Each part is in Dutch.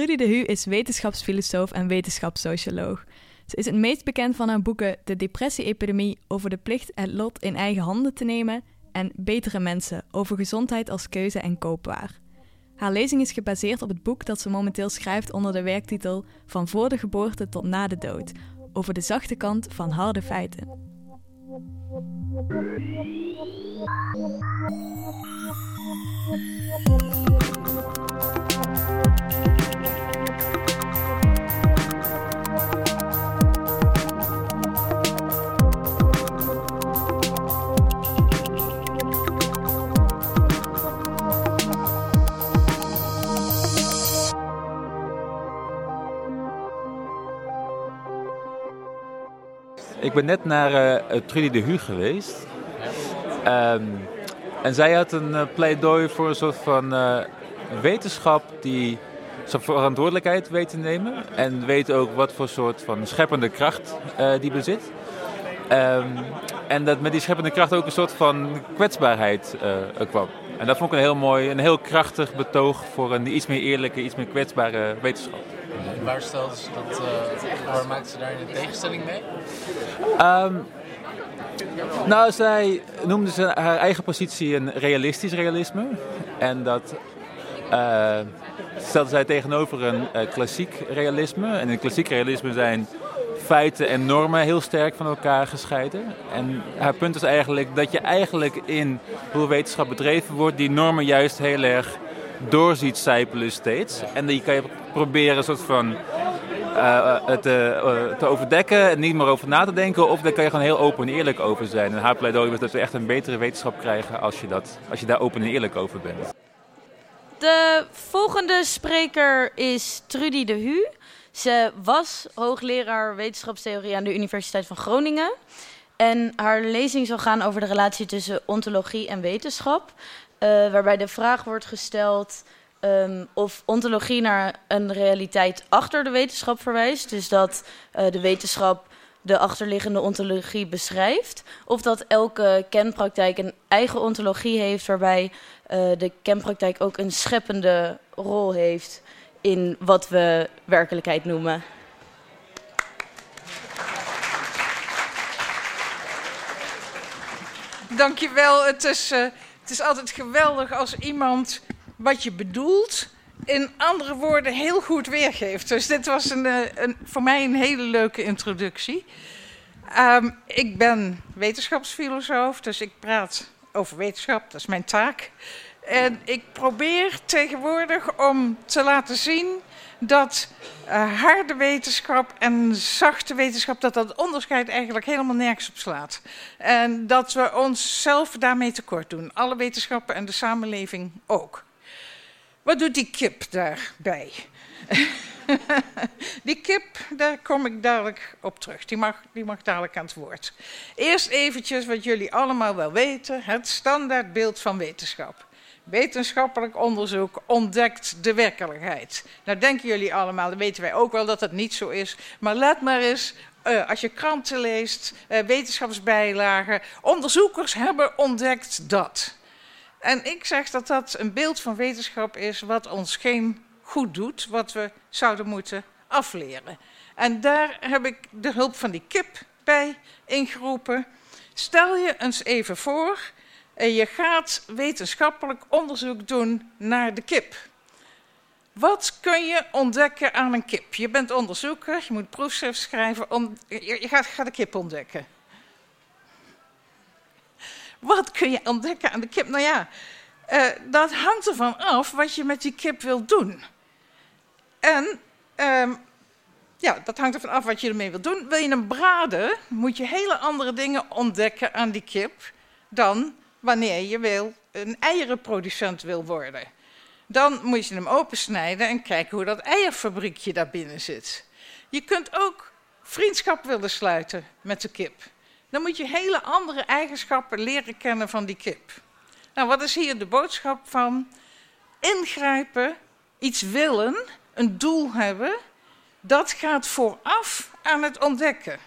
Trudy de Hu is wetenschapsfilosoof en wetenschapssocioloog. Ze is het meest bekend van haar boeken De Depressie-epidemie over de plicht het lot in eigen handen te nemen en Betere Mensen over gezondheid als keuze en koopwaar. Haar lezing is gebaseerd op het boek dat ze momenteel schrijft onder de werktitel Van voor de geboorte tot na de dood, over de zachte kant van harde feiten. Ik ben net naar uh, Trudy de Hu geweest. Um, en zij had een uh, pleidooi voor een soort van uh, wetenschap die zijn verantwoordelijkheid weet te nemen. En weet ook wat voor soort van scheppende kracht die bezit. Um, en dat met die scheppende kracht ook een soort van kwetsbaarheid kwam. En dat vond ik een heel mooi, een heel krachtig betoog voor een iets meer eerlijke, iets meer kwetsbare wetenschap. Waar stelde ze dat, uh, waar maakte ze daar een tegenstelling mee? Um, nou, zij noemde ze haar eigen positie een realistisch realisme. En dat uh, stelde zij tegenover een uh, klassiek realisme. En in klassiek realisme zijn feiten en normen heel sterk van elkaar gescheiden. En haar punt is eigenlijk dat je eigenlijk in hoe wetenschap bedreven wordt, die normen juist heel erg doorziet steeds. En die kan je proberen soort van te, uh, te overdekken en niet meer over na te denken. Of daar kan je gewoon heel open en eerlijk over zijn. En haar pleidooi is dat we echt een betere wetenschap krijgen als je, dat, als je daar open en eerlijk over bent. De volgende spreker is Trudy de Hu. Ze was hoogleraar wetenschapstheorie aan de Universiteit van Groningen. En haar lezing zal gaan over de relatie tussen ontologie en wetenschap. Uh, waarbij de vraag wordt gesteld um, of ontologie naar een realiteit achter de wetenschap verwijst. Dus dat uh, de wetenschap de achterliggende ontologie beschrijft. Of dat elke kenpraktijk een eigen ontologie heeft, waarbij uh, de kenpraktijk ook een scheppende rol heeft in wat we werkelijkheid noemen. Dankjewel. Het is, uh, het is altijd geweldig als iemand wat je bedoelt in andere woorden heel goed weergeeft. Dus dit was een, eh, een voor mij een hele leuke introductie. Um, ik ben wetenschapsfilosoof, dus ik praat over wetenschap, dat is mijn taak. En ik probeer tegenwoordig om te laten zien dat uh, harde wetenschap en zachte wetenschap, dat dat onderscheid eigenlijk helemaal nergens op slaat. En dat we onszelf daarmee tekort doen. Alle wetenschappen en de samenleving ook. Wat doet die kip daarbij? die kip, daar kom ik dadelijk op terug. Die mag, die mag dadelijk aan het woord. Eerst eventjes wat jullie allemaal wel weten: het standaardbeeld van wetenschap. Wetenschappelijk onderzoek ontdekt de werkelijkheid. Nou denken jullie allemaal, dan weten wij ook wel dat dat niet zo is. Maar let maar eens, uh, als je kranten leest, uh, wetenschapsbijlagen, onderzoekers hebben ontdekt dat. En ik zeg dat dat een beeld van wetenschap is wat ons geen goed doet, wat we zouden moeten afleren. En daar heb ik de hulp van die kip bij ingeroepen. Stel je eens even voor, en je gaat wetenschappelijk onderzoek doen naar de kip. Wat kun je ontdekken aan een kip? Je bent onderzoeker, je moet proefschrift schrijven, je gaat, de kip ontdekken. Wat kun je ontdekken aan de kip? Nou ja, uh, dat hangt ervan af wat je met die kip wilt doen. En um, ja, dat hangt ervan af wat je ermee wilt doen. Wil je hem braden, moet je hele andere dingen ontdekken aan die kip dan wanneer je wil, een eierenproducent wil worden. Dan moet je hem opensnijden en kijken hoe dat eierfabriekje daar binnen zit. Je kunt ook vriendschap willen sluiten met de kip dan moet je hele andere eigenschappen leren kennen van die kip. Nou, wat is hier de boodschap van? Ingrijpen, iets willen, een doel hebben, dat gaat vooraf aan het ontdekken.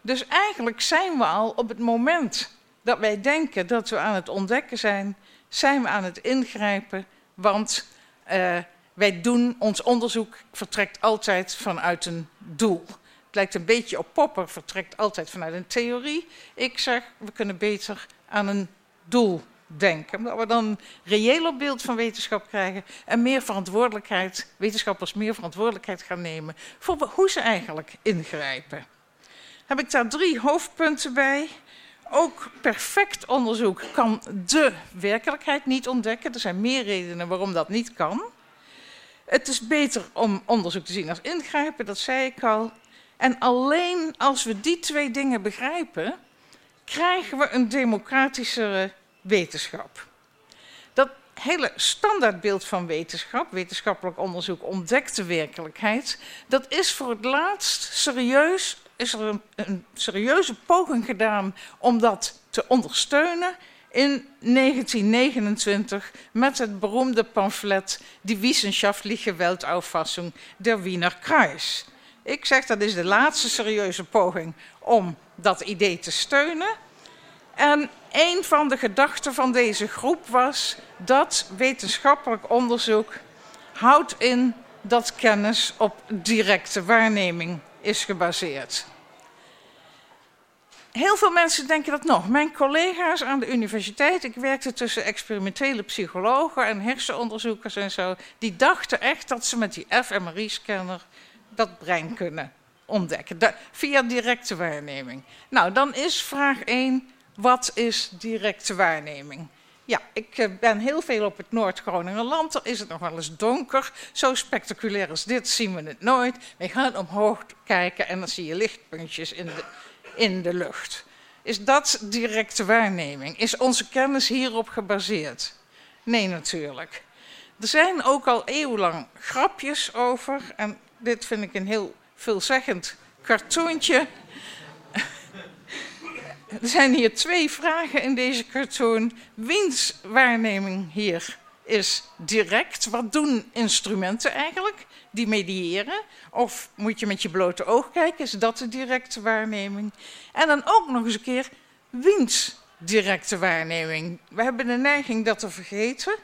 Dus eigenlijk zijn we al op het moment dat wij denken dat we aan het ontdekken zijn, zijn we aan het ingrijpen, want uh, wij doen, ons onderzoek vertrekt altijd vanuit een doel. Het lijkt een beetje op Popper, vertrekt altijd vanuit een theorie. Ik zeg, we kunnen beter aan een doel denken. Omdat we dan een reëler beeld van wetenschap krijgen en meer verantwoordelijkheid, wetenschappers meer verantwoordelijkheid gaan nemen voor hoe ze eigenlijk ingrijpen. Heb ik daar drie hoofdpunten bij. Ook perfect onderzoek kan de werkelijkheid niet ontdekken. Er zijn meer redenen waarom dat niet kan. Het is beter om onderzoek te zien als ingrijpen, dat zei ik al. En alleen als we die twee dingen begrijpen, krijgen we een democratischere wetenschap. Dat hele standaardbeeld van wetenschap, wetenschappelijk onderzoek ontdekt de werkelijkheid, dat is voor het laatst serieus, is er een, serieuze poging gedaan om dat te ondersteunen in 1929 met het beroemde pamflet Die Wissenschaftliche Weltauffassung der Wiener Kreis. Ik zeg dat is de laatste serieuze poging om dat idee te steunen. En een van de gedachten van deze groep was dat wetenschappelijk onderzoek houdt in dat kennis op directe waarneming is gebaseerd. Heel veel mensen denken dat nog. Mijn collega's aan de universiteit, ik werkte tussen experimentele psychologen en hersenonderzoekers en zo, die dachten echt dat ze met die fMRI-scanner dat brein kunnen ontdekken, via directe waarneming. Nou, dan is vraag 1, wat is directe waarneming? Ja, ik eh, ben heel veel op het Noord-Groningenland. Er is het nog wel eens donker. Zo spectaculair als dit zien we het nooit. We gaan omhoog kijken en dan zie je lichtpuntjes in de, in de lucht. Is dat directe waarneming? Is onze kennis hierop gebaseerd? Nee, natuurlijk. Er zijn ook al eeuwenlang grapjes over. En dit vind ik een heel veelzeggend cartoontje. Er zijn hier twee vragen in deze cartoon. Wiens waarneming hier is direct? Wat doen instrumenten eigenlijk? Die mediëren? Of moet je met je blote oog kijken? Is dat de directe waarneming? En dan ook nog eens een keer wiens directe waarneming? We hebben de neiging dat te vergeten.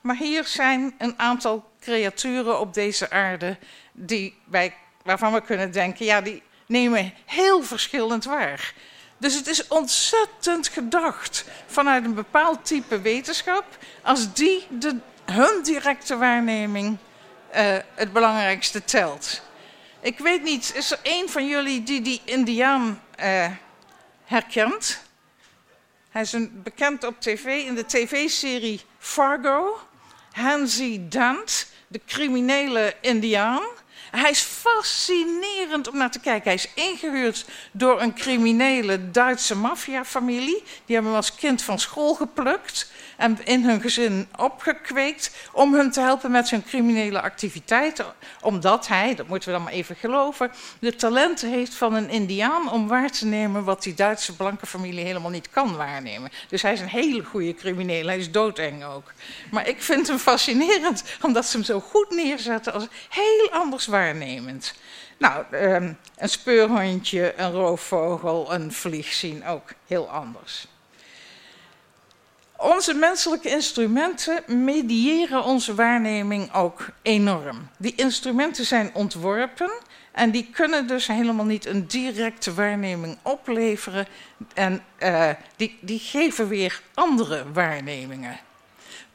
Maar hier zijn een aantal creaturen op deze aarde die wij, waarvan we kunnen denken, ja, die nemen heel verschillend waar. Dus het is ontzettend gedacht vanuit een bepaald type wetenschap, als die de, hun directe waarneming uh, het belangrijkste telt. Ik weet niet, is er een van jullie die die Indiaan uh, herkent? Hij is een, bekend op tv in de tv-serie Fargo. Hansi Dant, de criminele Indiaan. Hij is fascinerend om naar te kijken. Hij is ingehuurd door een criminele Duitse maffiafamilie. Die hebben hem als kind van school geplukt en in hun gezin opgekweekt om hem te helpen met zijn criminele activiteiten. Omdat hij, dat moeten we dan maar even geloven, de talenten heeft van een Indiaan om waar te nemen wat die Duitse blanke familie helemaal niet kan waarnemen. Dus hij is een hele goede crimineel, hij is doodeng ook. Maar ik vind hem fascinerend omdat ze hem zo goed neerzetten als heel anders waarnemend. Nou, ehm, een speurhondje, een roofvogel, een vlieg zien ook heel anders. Onze menselijke instrumenten mediëren onze waarneming ook enorm. Die instrumenten zijn ontworpen en die kunnen dus helemaal niet een directe waarneming opleveren. En uh, die, die geven weer andere waarnemingen.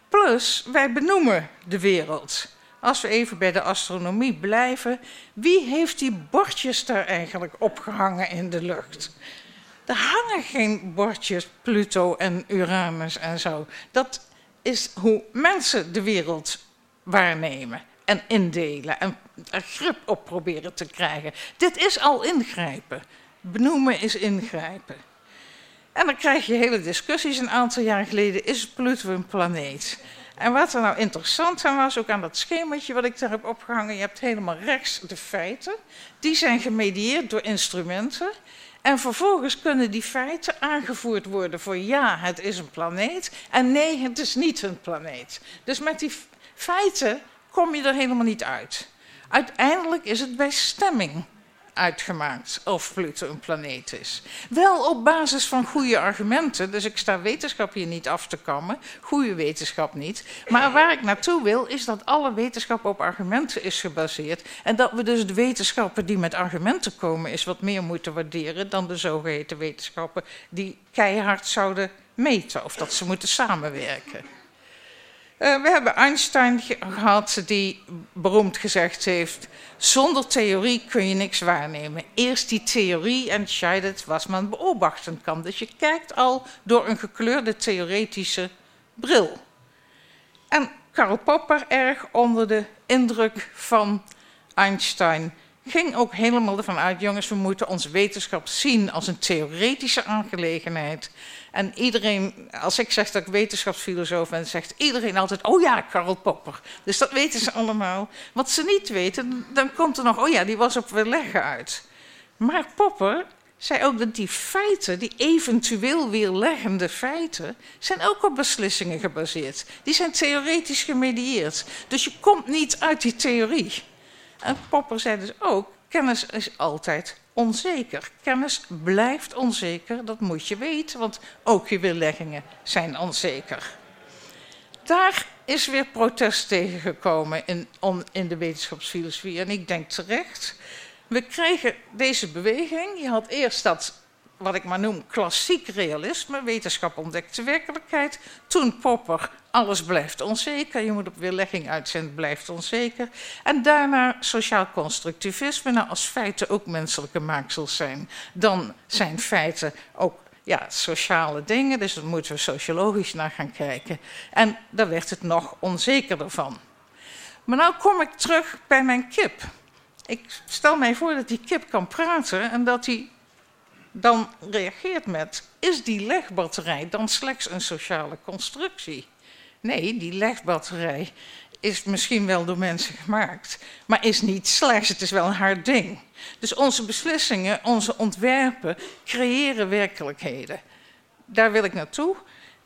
Plus, wij benoemen de wereld. Als we even bij de astronomie blijven, wie heeft die bordjes daar eigenlijk opgehangen in de lucht? Er hangen geen bordjes Pluto en Uranus en zo. Dat is hoe mensen de wereld waarnemen en indelen en er grip op proberen te krijgen. Dit is al ingrijpen. Benoemen is ingrijpen. En dan krijg je hele discussies. Een aantal jaar geleden is Pluto een planeet. En wat er nou interessant aan was, ook aan dat schemaatje wat ik daar heb opgehangen, je hebt helemaal rechts de feiten. Die zijn gemedieerd door instrumenten. En vervolgens kunnen die feiten aangevoerd worden voor ja, het is een planeet en nee, het is niet een planeet. Dus met die feiten kom je er helemaal niet uit. Uiteindelijk is het bij stemming uitgemaakt of Pluto een planeet is. Wel op basis van goede argumenten, dus ik sta wetenschap hier niet af te kammen, goede wetenschap niet. Maar waar ik naartoe wil, is dat alle wetenschap op argumenten is gebaseerd. En dat we dus de wetenschappen die met argumenten komen, is wat meer moeten waarderen dan de zogeheten wetenschappen die keihard zouden meten of dat ze moeten samenwerken. Uh, we hebben Einstein gehad die beroemd gezegd heeft: zonder theorie kun je niks waarnemen. Eerst die theorie entscheidet was man beobachten kan. Dus je kijkt al door een gekleurde theoretische bril. En Karl Popper, erg onder de indruk van Einstein, ging ook helemaal ervan uit: jongens, we moeten onze wetenschap zien als een theoretische aangelegenheid. En iedereen, als ik zeg dat ik wetenschapsfilosoof ben, zegt iedereen altijd: Oh ja, Karl Popper. Dus dat weten ze allemaal. Wat ze niet weten, dan komt er nog: Oh ja, die was op weerleggen uit. Maar Popper zei ook dat die feiten, die eventueel weerleggende feiten, zijn ook op beslissingen gebaseerd. Die zijn theoretisch gemedieerd. Dus je komt niet uit die theorie. En Popper zei dus ook: kennis is altijd onzeker. Kennis blijft onzeker, dat moet je weten, want ook je weerleggingen zijn onzeker. Daar is weer protest tegengekomen in, in de wetenschapsfilosofie en ik denk terecht. We kregen deze beweging. Je had eerst dat wat ik maar noem klassiek realisme. Wetenschap ontdekt de werkelijkheid. Toen Popper, alles blijft onzeker. Je moet op weerlegging uitzenden, blijft onzeker. En daarna sociaal constructivisme. Nou, als feiten ook menselijke maaksels zijn, dan zijn feiten ook ja, sociale dingen. Dus daar moeten we sociologisch naar gaan kijken. En daar werd het nog onzekerder van. Maar nou kom ik terug bij mijn kip. Ik stel mij voor dat die kip kan praten en dat hij dan reageert met: is die legbatterij dan slechts een sociale constructie? Nee, die legbatterij is misschien wel door mensen gemaakt, maar is niet slechts, het is wel een hard ding. Dus onze beslissingen, onze ontwerpen creëren werkelijkheden. Daar wil ik naartoe.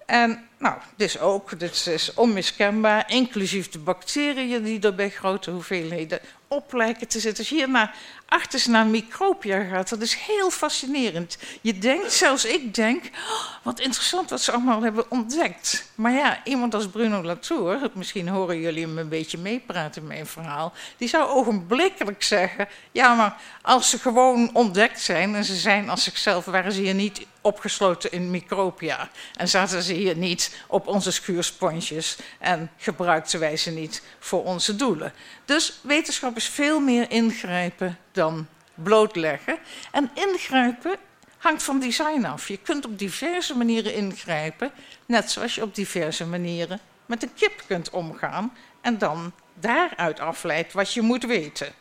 En nou, dit is ook, dit is onmiskenbaar, inclusief de bacteriën die er bij grote hoeveelheden op lijken te zitten. Als je hier naar achter naar micropia gaat, dat is heel fascinerend. Je denkt, zelfs ik denk, oh, wat interessant wat ze allemaal hebben ontdekt. Maar ja, iemand als Bruno Latour, misschien horen jullie hem een beetje meepraten in mijn verhaal, die zou ogenblikkelijk zeggen, ja, maar als ze gewoon ontdekt zijn en ze zijn als zichzelf, waren ze hier niet opgesloten in micropia. En zaten ze hier niet op onze schuursponsjes en gebruikten wij ze niet voor onze doelen. Dus wetenschap is veel meer ingrijpen dan blootleggen. En ingrijpen hangt van design af. Je kunt op diverse manieren ingrijpen, net zoals je op diverse manieren met een kip kunt omgaan en dan daaruit afleidt wat je moet weten.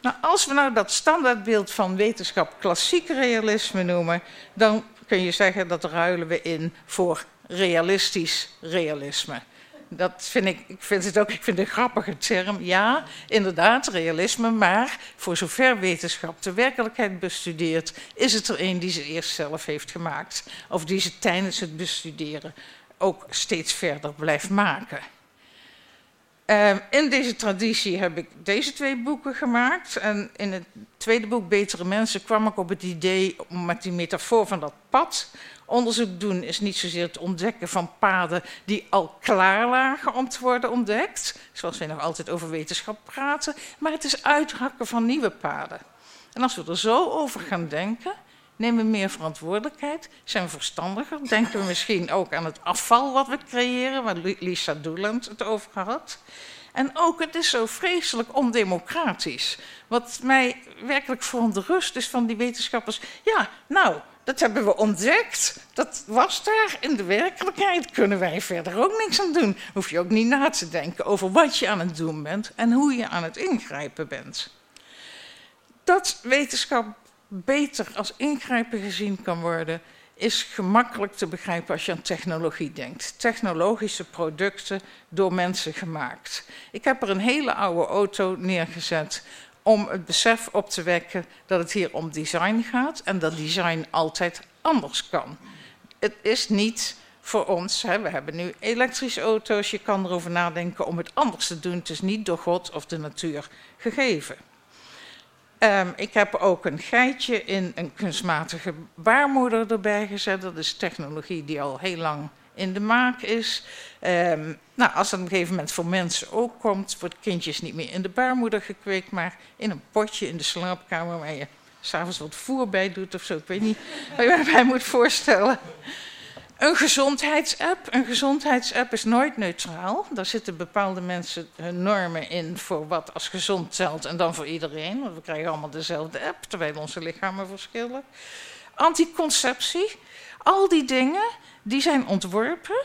Nou, als we nou dat standaardbeeld van wetenschap klassiek realisme noemen, dan kun je zeggen dat ruilen we in voor realistisch realisme dat vind ik, ik vind het ook ik vind het een grappige term. Ja, inderdaad, realisme, maar voor zover wetenschap de werkelijkheid bestudeert, is het er een die ze eerst zelf heeft gemaakt. Of die ze tijdens het bestuderen ook steeds verder blijft maken. Uh, in deze traditie heb ik deze twee boeken gemaakt. En in het tweede boek, Betere Mensen, kwam ik op het idee om met die metafoor van dat pad Onderzoek doen is niet zozeer het ontdekken van paden die al klaar lagen om te worden ontdekt, zoals wij nog altijd over wetenschap praten, maar het is uithakken van nieuwe paden. En als we er zo over gaan denken, nemen we meer verantwoordelijkheid, zijn verstandiger, denken we misschien ook aan het afval wat we creëren, waar Lisa Doeland het over had. En ook, het is zo vreselijk ondemocratisch. Wat mij werkelijk verontrust is van die wetenschappers. Ja, nou, dat hebben we ontdekt. Dat was daar in de werkelijkheid. Kunnen wij verder ook niks aan doen. Hoef je ook niet na te denken over wat je aan het doen bent en hoe je aan het ingrijpen bent. Dat wetenschap beter als ingrijpen gezien kan worden, is gemakkelijk te begrijpen als je aan technologie denkt. Technologische producten door mensen gemaakt. Ik heb er een hele oude auto neergezet om het besef op te wekken dat het hier om design gaat en dat design altijd anders kan. Het is niet voor ons, hè, we hebben nu elektrische auto's, je kan erover nadenken om het anders te doen. Het is niet door God of de natuur gegeven. Um, ik heb ook een geitje in een kunstmatige baarmoeder erbij gezet. Dat is technologie die al heel lang in de maak is. Um, nou, als dat op een gegeven moment voor mensen ook komt, wordt kindjes niet meer in de baarmoeder gekweekt, maar in een potje in de slaapkamer waar je s'avonds wat voer bij doet of zo. Ik weet niet wat je mij moet voorstellen. Een gezondheidsapp. Een gezondheidsapp is nooit neutraal. Daar zitten bepaalde mensen hun normen in voor wat als gezond telt en dan voor iedereen. Want we krijgen allemaal dezelfde app, terwijl onze lichamen verschillen. Anticonceptie. Al die dingen, die zijn ontworpen.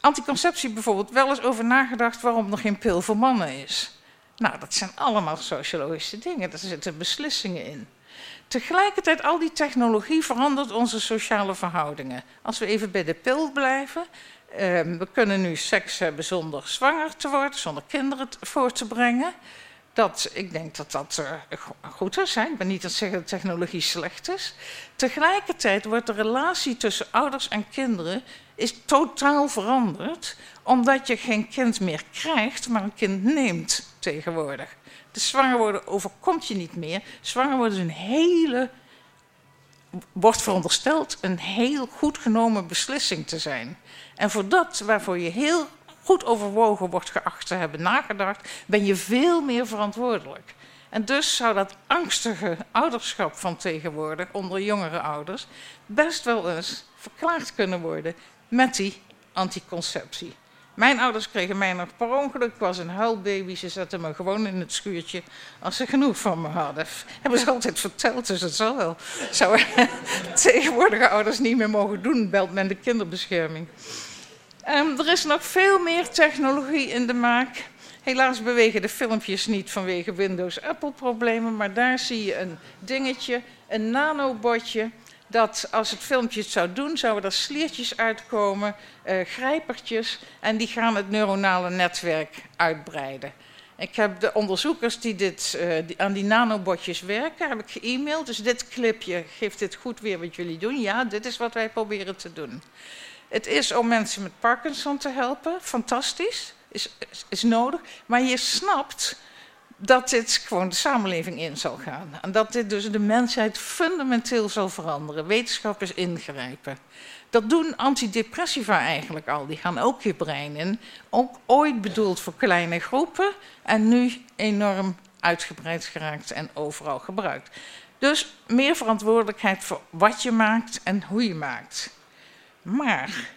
Anticonceptie bijvoorbeeld, wel eens over nagedacht waarom er geen pil voor mannen is. Nou, dat zijn allemaal sociologische dingen, daar zitten beslissingen in. Tegelijkertijd, al die technologie verandert onze sociale verhoudingen. Als we even bij de pil blijven. Uh, we kunnen nu seks hebben zonder zwanger te worden, zonder kinderen voor te brengen. Dat, ik denk dat dat uh, goed is. Ik ben niet aan het zeggen dat technologie slecht is. Tegelijkertijd wordt de relatie tussen ouders en kinderen is totaal veranderd. Omdat je geen kind meer krijgt, maar een kind neemt tegenwoordig. De zwanger worden overkomt je niet meer. Zwanger worden is een hele, wordt verondersteld, een heel goed genomen beslissing te zijn. En voor dat waarvoor je heel goed overwogen wordt geacht te hebben nagedacht, ben je veel meer verantwoordelijk. En dus zou dat angstige ouderschap van tegenwoordig onder jongere ouders best wel eens verklaard kunnen worden met die anticonceptie. Mijn ouders kregen mij nog per ongeluk. Ik was een huilbaby. Ze zetten me gewoon in het schuurtje als ze genoeg van me hadden. Hebben ze altijd verteld, dus het zal wel. Zou tegenwoordige ouders niet meer mogen doen, belt men de kinderbescherming. Um, er is nog veel meer technologie in de maak. Helaas bewegen de filmpjes niet vanwege Windows-Apple-problemen, maar daar zie je een dingetje, een nanobotje dat als het filmpje het zou doen, zouden er sliertjes uitkomen, uh, grijpertjes, en die gaan het neuronale netwerk uitbreiden. Ik heb de onderzoekers die, dit, die aan die nanobotjes werken, heb ik ge-mailed. Dus dit clipje geeft dit goed weer wat jullie doen. Ja, dit is wat wij proberen te doen. Het is om mensen met Parkinson te helpen. Fantastisch. Is, is, is nodig. Maar je snapt dat dit gewoon de samenleving in zal gaan. En dat dit dus de mensheid fundamenteel zal veranderen. Wetenschap is ingrijpen. Dat doen antidepressiva eigenlijk al. Die gaan ook je brein in. Ook ooit bedoeld voor kleine groepen. En nu enorm uitgebreid geraakt en overal gebruikt. Dus meer verantwoordelijkheid voor wat je maakt en hoe je maakt. Maar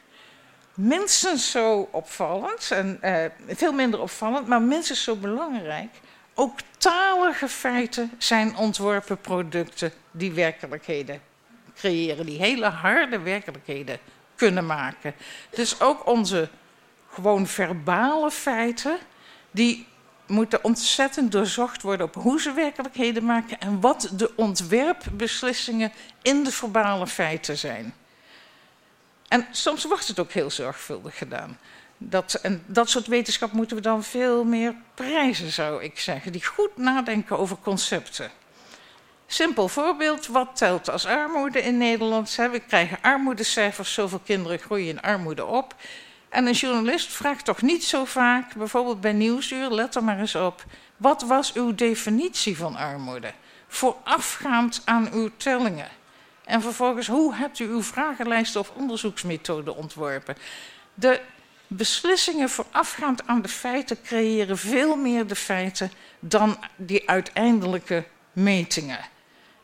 minstens zo opvallend, en uh, veel minder opvallend, maar minstens zo belangrijk ook talige feiten zijn ontworpen producten die werkelijkheden creëren, die hele harde werkelijkheden kunnen maken. Dus ook onze gewoon verbale feiten, die moeten ontzettend doorzocht worden op hoe ze werkelijkheden maken en wat de ontwerpbeslissingen in de verbale feiten zijn. En soms wordt het ook heel zorgvuldig gedaan. Dat, en dat soort wetenschap moeten we dan veel meer prijzen, zou ik zeggen. Die goed nadenken over concepten. Simpel voorbeeld, wat telt als armoede in Nederland? We krijgen armoedecijfers, zoveel kinderen groeien in armoede op. En een journalist vraagt toch niet zo vaak, bijvoorbeeld bij Nieuwsuur, let er maar eens op. Wat was uw definitie van armoede? Voorafgaand aan uw tellingen. En vervolgens, hoe hebt u uw vragenlijst of onderzoeksmethode ontworpen? De beslissingen voorafgaand aan de feiten creëren veel meer de feiten dan die uiteindelijke metingen.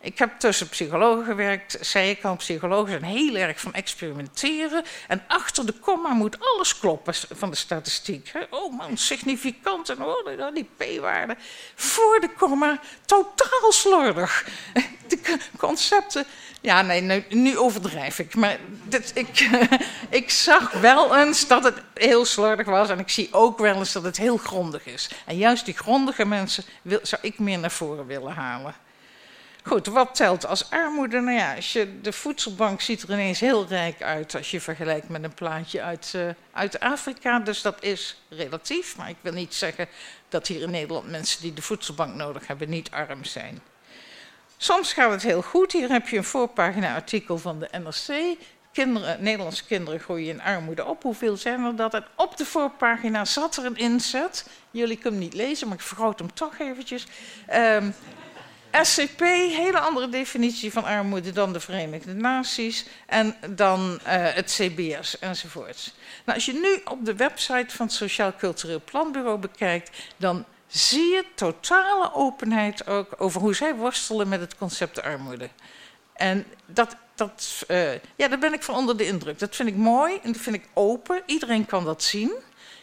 Ik heb tussen psychologen gewerkt, zei ik al, psychologen zijn heel erg van experimenteren. En achter de komma moet alles kloppen van de statistiek. Oh man, significant en oh, die p-waarde. Voor de komma, totaal slordig. De concepten ja, nee, nu, overdrijf ik. Maar ik, ik zag wel eens dat het heel slordig was. En ik zie ook wel eens dat het heel grondig is. En juist die grondige mensen wil, zou ik meer naar voren willen halen. Goed, wat telt als armoede? Nou ja, als je, de voedselbank ziet er ineens heel rijk uit als je vergelijkt met een plaatje uit, uh, uit Afrika. Dus dat is relatief. Maar ik wil niet zeggen dat hier in Nederland mensen die de voedselbank nodig hebben niet arm zijn. Soms gaat het heel goed. Hier heb je een voorpagina-artikel van de NRC. Kinderen, Nederlandse kinderen groeien in armoede op. Hoeveel zijn er dat? En op de voorpagina zat er een inzet. Jullie kunnen hem niet lezen, maar ik vergroot hem toch eventjes. Um, SCP, hele andere definitie van armoede dan de Verenigde Naties en dan uh, het CBS enzovoorts. Nou, als je nu op de website van het Sociaal Cultureel Planbureau bekijkt, dan zie je totale openheid ook over hoe zij worstelen met het concept armoede. En dat, dat, uh, ja, daar ben ik van onder de indruk. Dat vind ik mooi en dat vind ik open. Iedereen kan dat zien.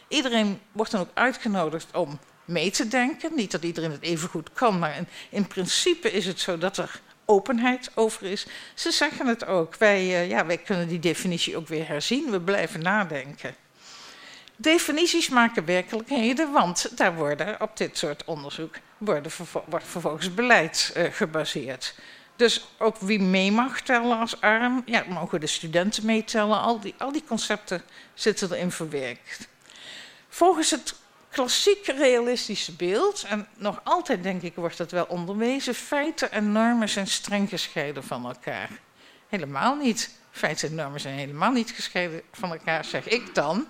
Iedereen wordt dan ook uitgenodigd om mee te denken. Niet dat iedereen het even goed kan, maar in, in principe is het zo dat er openheid over is. Ze zeggen het ook. Wij, uh, ja, wij kunnen die definitie ook weer herzien. We blijven nadenken. Definities maken werkelijkheden, want daar worden op dit soort onderzoek worden wordt vervolgens beleid uh, gebaseerd. Dus ook wie mee mag tellen als arm, ja, mogen de studenten meetellen. Al die, al die concepten zitten erin verwerkt. Volgens het klassiek realistische beeld, en nog altijd denk ik wordt dat wel onderwezen, feiten en normen zijn streng gescheiden van elkaar. Helemaal niet. Feiten en normen zijn helemaal niet gescheiden van elkaar, zeg ik dan.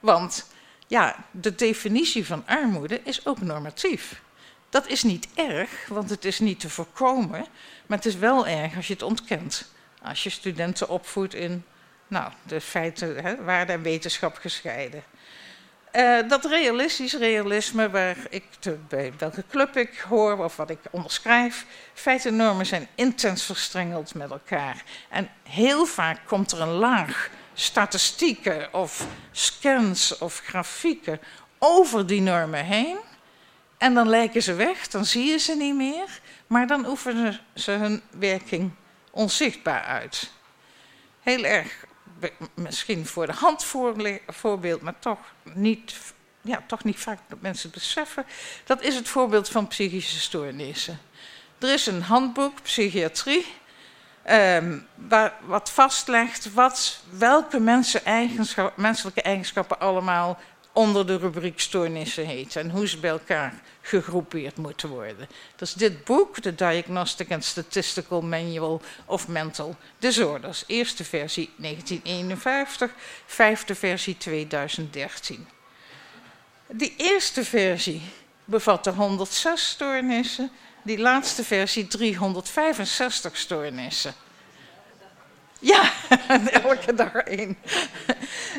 Want ja, de definitie van armoede is ook normatief. Dat is niet erg, want het is niet te voorkomen, maar het is wel erg als je het ontkent. Als je studenten opvoedt in nou, de feiten, hè, waarde en wetenschap gescheiden. Uh, dat realistisch realisme, waar ik bij welke club ik hoor of wat ik onderschrijf, feiten en normen zijn intens verstrengeld met elkaar. En heel vaak komt er een laag statistieken of scans of grafieken over die normen heen. En dan lijken ze weg, dan zie je ze niet meer, maar dan oefenen ze hun werking onzichtbaar uit. Heel erg misschien voor de hand voorbeeld, maar toch niet, ja, toch niet vaak dat mensen beseffen. Dat is het voorbeeld van psychische stoornissen. Er is een handboek, psychiatrie, um, waar, wat vastlegt wat, welke mensen eigenschap, menselijke eigenschappen allemaal onder de rubriek stoornissen heet en hoe ze bij elkaar gegroepeerd moeten worden. Is dit boek, de Diagnostic and Statistical Manual of Mental Disorders. Eerste versie 1951, vijfde versie 2013. Die eerste versie bevatte 106 stoornissen, die laatste versie 365 stoornissen. Ja, elke dag één.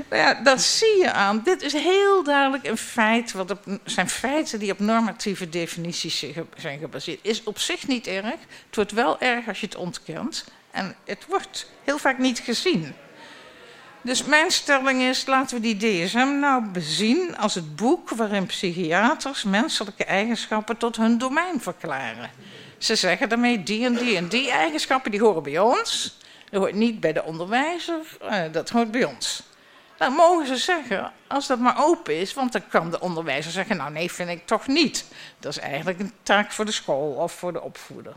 nou ja, dat zie je aan. Dit is heel duidelijk een feit. Wat zijn feiten die op normatieve definities zijn gebaseerd. Is op zich niet erg. Het wordt wel erg als je het ontkent. En het wordt heel vaak niet gezien. Dus mijn stelling is, laten we die DSM nou bezien als het boek waarin psychiaters menselijke eigenschappen tot hun domein verklaren. Ze zeggen daarmee die en die en die eigenschappen die horen bij ons. Dat hoort niet bij de onderwijzer, uh, dat hoort bij ons. Dan mogen ze zeggen, als dat maar open is, want dan kan de onderwijzer zeggen, nou nee, vind ik toch niet. Dat is eigenlijk een taak voor de school of voor de opvoeder.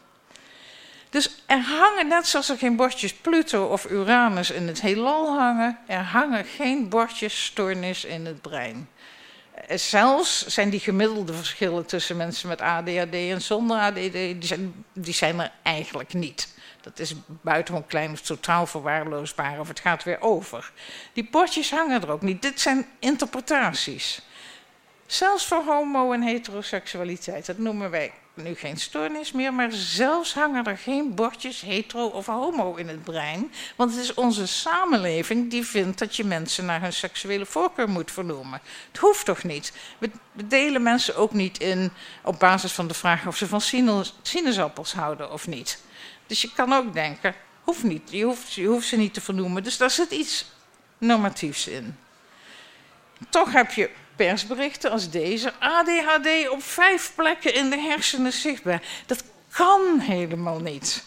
Dus er hangen, net zoals er geen bordjes Pluto of Uranus in het heelal hangen, er hangen geen bordjes stoornis in het brein. Eh, zelfs zijn die gemiddelde verschillen tussen mensen met ADHD en zonder ADHD, die zijn, die zijn er eigenlijk niet. Dat is buitengewoon klein of totaal verwaarloosbaar of het gaat weer over. Die bordjes hangen er ook niet. Dit zijn interpretaties. Zelfs voor homo- en heteroseksualiteit, dat noemen wij nu geen stoornis meer, maar zelfs hangen er geen bordjes hetero of homo in het brein. Want het is onze samenleving die vindt dat je mensen naar hun seksuele voorkeur moet vernoemen. Het hoeft toch niet? We, delen mensen ook niet in op basis van de vraag of ze van sinaasappels houden of niet. Dus je kan ook denken, hoeft niet, je hoeft, je hoeft ze niet te vernoemen. Dus daar zit iets normatiefs in. Toch heb je persberichten als deze. ADHD op vijf plekken in de hersenen zichtbaar. Dat kan helemaal niet.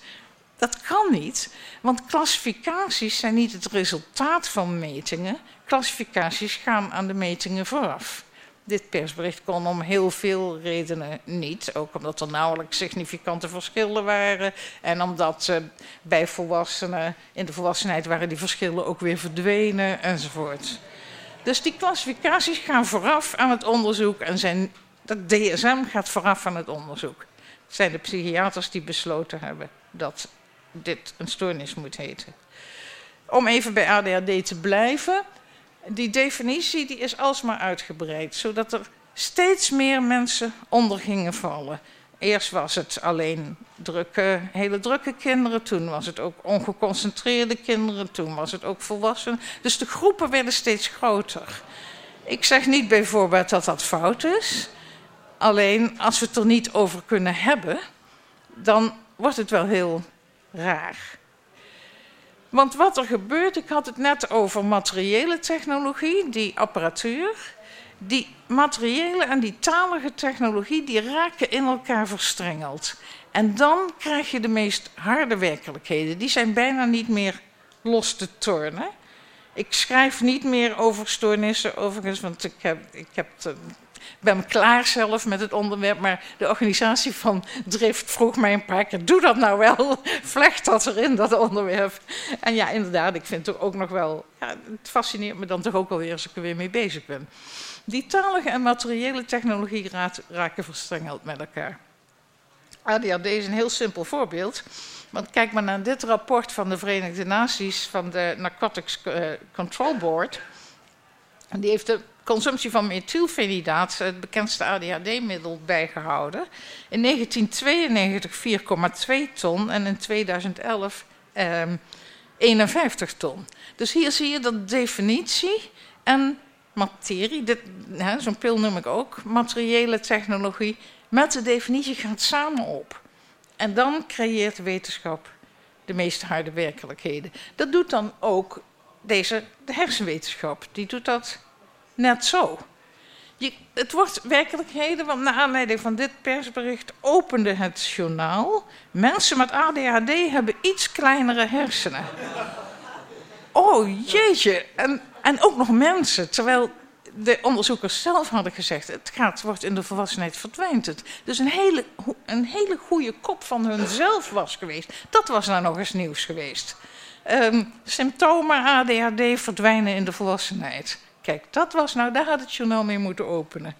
Dat kan niet, want klassificaties zijn niet het resultaat van metingen. Klassificaties gaan aan de metingen vooraf. Dit persbericht kon om heel veel redenen niet. Ook omdat er nauwelijks significante verschillen waren. En omdat bij volwassenen, in de volwassenheid waren die verschillen ook weer verdwenen enzovoort. Dus die klassificaties gaan vooraf aan het onderzoek en zijn, dat DSM gaat vooraf aan het onderzoek. Het zijn de psychiaters die besloten hebben dat dit een stoornis moet heten. Om even bij ADHD te blijven die definitie die is alsmaar uitgebreid, zodat er steeds meer mensen onder gingen vallen. Eerst was het alleen drukke, hele drukke kinderen, toen was het ook ongeconcentreerde kinderen, toen was het ook volwassenen. Dus de groepen werden steeds groter. Ik zeg niet bijvoorbeeld dat dat fout is, alleen als we het er niet over kunnen hebben, dan wordt het wel heel raar. Want wat er gebeurt, ik had het net over materiële technologie, die apparatuur. Die materiële en die talige technologie, die raken in elkaar verstrengeld. En dan krijg je de meest harde werkelijkheden. Die zijn bijna niet meer los te tornen. Ik schrijf niet meer over stoornissen, overigens, want ik heb, ik heb ben klaar zelf met het onderwerp, maar de organisatie van Drift vroeg mij een paar keer: doe dat nou wel, vlecht dat erin, dat onderwerp. En ja, inderdaad, ik vind het ook nog wel, ja, het fascineert me dan toch ook alweer als ik er weer mee bezig ben. Die talige en materiële technologie raken verstrengeld met elkaar. ADHD is een heel simpel voorbeeld. Want kijk maar naar dit rapport van de Verenigde Naties van de Narcotics eh, Control Board. Die heeft de consumptie van methylfenidaat, het bekendste ADHD-middel, bijgehouden. In 1992 4,2 ton en in 2011 eh, 51 ton. Dus hier zie je dat definitie en materie, zo'n pil noem ik ook, materiële technologie, met de definitie gaat samen op. En dan creëert wetenschap de meest harde werkelijkheden. Dat doet dan ook deze de hersenwetenschap. Die doet dat net zo. Je, het wordt werkelijkheden, want naar aanleiding van dit persbericht opende het journaal. Mensen met ADHD hebben iets kleinere hersenen. Oh jeetje, en, en ook nog mensen. Terwijl de onderzoekers zelf hadden gezegd: het gaat, wordt in de volwassenheid verdwijnt het. Dus een hele, een hele goede kop van hunzelf was geweest. Dat was nou nog eens nieuws geweest. Um, symptomen ADHD verdwijnen in de volwassenheid. Kijk, dat was nou, daar had het journaal mee moeten openen.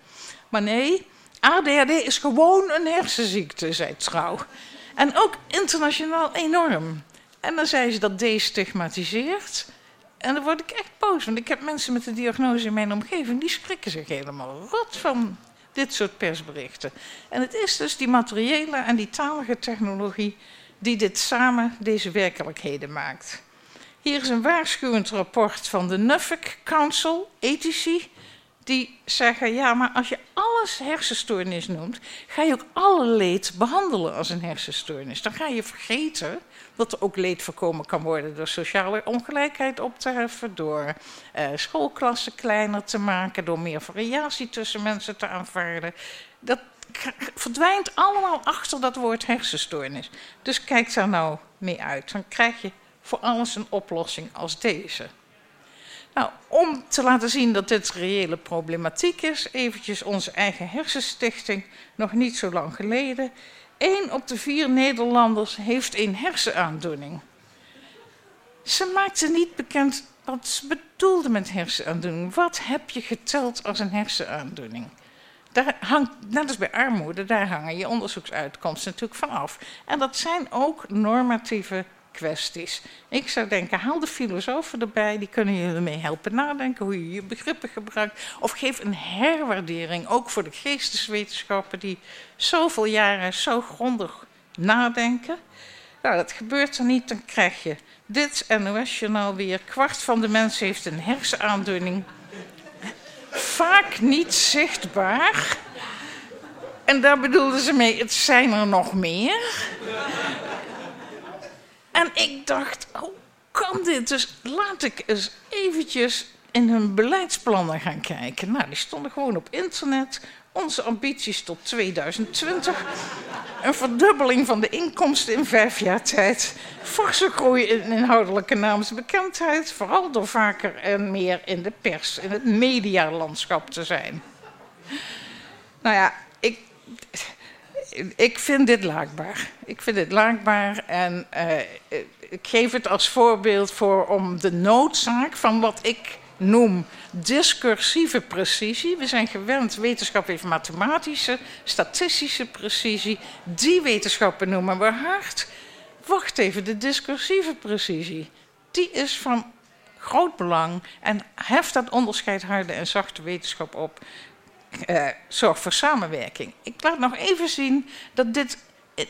Maar nee, ADHD is gewoon een hersenziekte, zei Trouw. En ook internationaal enorm. En dan zei ze dat destigmatiseert. En dan word ik echt boos, want ik heb mensen met de diagnose in mijn omgeving, die schrikken zich helemaal rot van dit soort persberichten. En het is dus die materiële en die talige technologie die dit samen deze werkelijkheden maakt. Hier is een waarschuwend rapport van de Norfolk Council, ethici, die zeggen, ja, maar als je alles hersenstoornis noemt, ga je ook alle leed behandelen als een hersenstoornis. Dan ga je vergeten dat er ook leed voorkomen kan worden door sociale ongelijkheid op te heffen, door uh, schoolklassen kleiner te maken, door meer variatie tussen mensen te aanvaarden. Dat verdwijnt allemaal achter dat woord hersenstoornis. Dus kijk daar nou mee uit. Dan krijg je voor alles een oplossing als deze. Nou, om te laten zien dat dit reële problematiek is, eventjes onze eigen hersenstichting, nog niet zo lang geleden. Eén op de vier Nederlanders heeft een hersenaandoening. Ze maakte niet bekend wat ze bedoelde met hersenaandoening. Wat heb je geteld als een hersenaandoening? Daar hangt, net als bij armoede, daar hangen je onderzoeksuitkomsten natuurlijk van af. En dat zijn ook normatieve Ik zou denken, haal de filosofen erbij, die kunnen je ermee helpen nadenken hoe je je begrippen gebruikt. Of geef een herwaardering, ook voor de geesteswetenschappen die zoveel jaren zo grondig nadenken. Nou, dat gebeurt er niet, dan krijg je dit NOS-journaal weer. Kwart van de mensen heeft een hersenaandoening. Vaak niet zichtbaar. En daar bedoelden ze mee, het zijn er nog meer. En ik dacht, hoe kan dit? Dus laat ik eens eventjes in hun beleidsplannen gaan kijken. Nou, die stonden gewoon op internet. Onze ambities tot 2020. Een verdubbeling van de inkomsten in vijf jaar tijd. Forse groei in inhoudelijke naamsbekendheid. Vooral door vaker en meer in de pers, in het medialandschap te zijn. Nou ja, ik, ik vind dit laakbaar. Ik vind dit laakbaar en uh, ik geef het als voorbeeld voor om de noodzaak van wat ik noem discursieve precisie. We zijn gewend, wetenschap heeft mathematische, statistische precisie. Die wetenschappen noemen we hard. Wacht even, de discursieve precisie, die is van groot belang en heft dat onderscheid harde en zachte wetenschap op uh, zorgt voor samenwerking. Ik laat nog even zien dat dit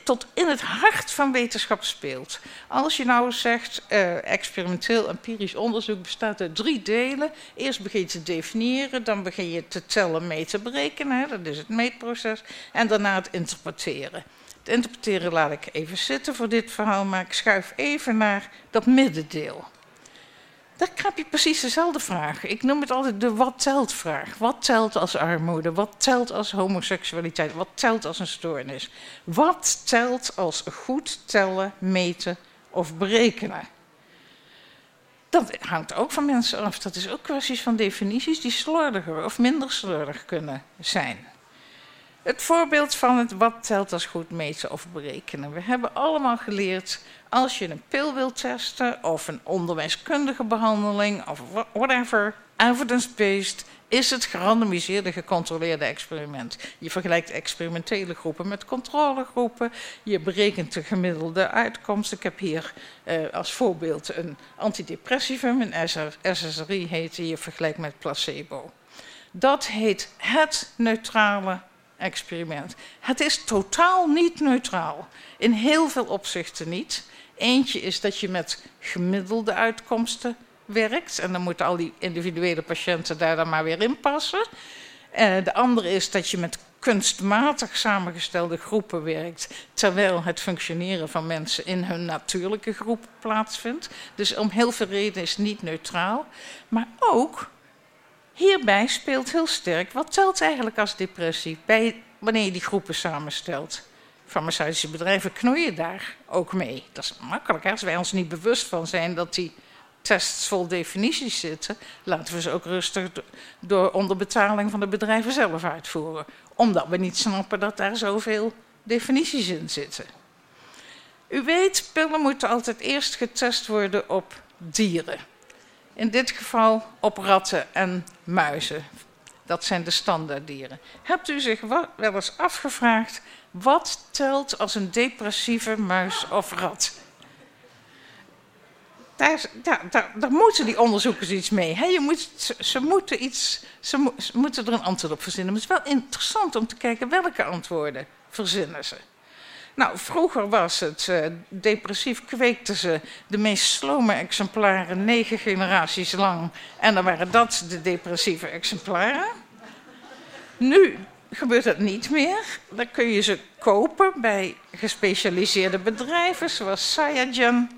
tot in het hart van wetenschap speelt. Als je nou zegt, uh, experimenteel empirisch onderzoek bestaat uit drie delen. Eerst begin je te definiëren, dan begin je te tellen, mee te berekenen, hè, dat is het meetproces, en daarna het interpreteren. Het interpreteren laat ik even zitten voor dit verhaal, maar ik schuif even naar dat middendeel. Daar heb je precies dezelfde vraag. Ik noem het altijd de wat telt vraag. Wat telt als armoede? Wat telt als homoseksualiteit? Wat telt als een stoornis? Wat telt als goed tellen, meten of berekenen? Dat hangt ook van mensen af. Dat is ook kwesties van definities die slordiger of minder slordig kunnen zijn. Het voorbeeld van het wat telt als goed meten of berekenen. We hebben allemaal geleerd als je een pil wilt testen of een onderwijskundige behandeling of whatever, evidence-based, is het gerandomiseerde gecontroleerde experiment. Je vergelijkt experimentele groepen met controlegroepen. Je berekent de gemiddelde uitkomst. Ik heb hier uh, als voorbeeld een antidepressivum, een SSRI heet je vergelijkt met placebo. Dat heet het neutrale experiment. Het is totaal niet neutraal. In heel veel opzichten niet. Eentje is dat je met gemiddelde uitkomsten werkt. En dan moeten al die individuele patiënten daar dan maar weer in passen. Uh, de andere is dat je met kunstmatig samengestelde groepen werkt, terwijl het functioneren van mensen in hun natuurlijke groep plaatsvindt. Dus om heel veel redenen is het niet neutraal. Maar ook hierbij speelt heel sterk wat telt eigenlijk als depressie bij, wanneer je die groepen samenstelt farmaceutische bedrijven knoeien daar ook mee. Dat is makkelijk. Als wij ons niet bewust van zijn dat die tests vol definities zitten, laten we ze ook rustig door onderbetaling van de bedrijven zelf uitvoeren. Omdat we niet snappen dat daar zoveel definities in zitten. U weet, pillen moeten altijd eerst getest worden op dieren. In dit geval op ratten en muizen. Dat zijn de standaarddieren. Hebt u zich wel eens afgevraagd wat telt als een depressieve muis of rat? Daar, daar, daar, moeten die onderzoekers iets mee. je moet, ze, moeten iets, ze, moeten er een antwoord op verzinnen. Maar het is wel interessant om te kijken welke antwoorden verzinnen ze. Nou, vroeger was het uh, depressief, kweekten ze de meest slome exemplaren negen generaties lang. En dan waren dat de depressieve exemplaren. Nu gebeurt dat niet meer. Dan kun je ze kopen bij gespecialiseerde bedrijven zoals Sayajan.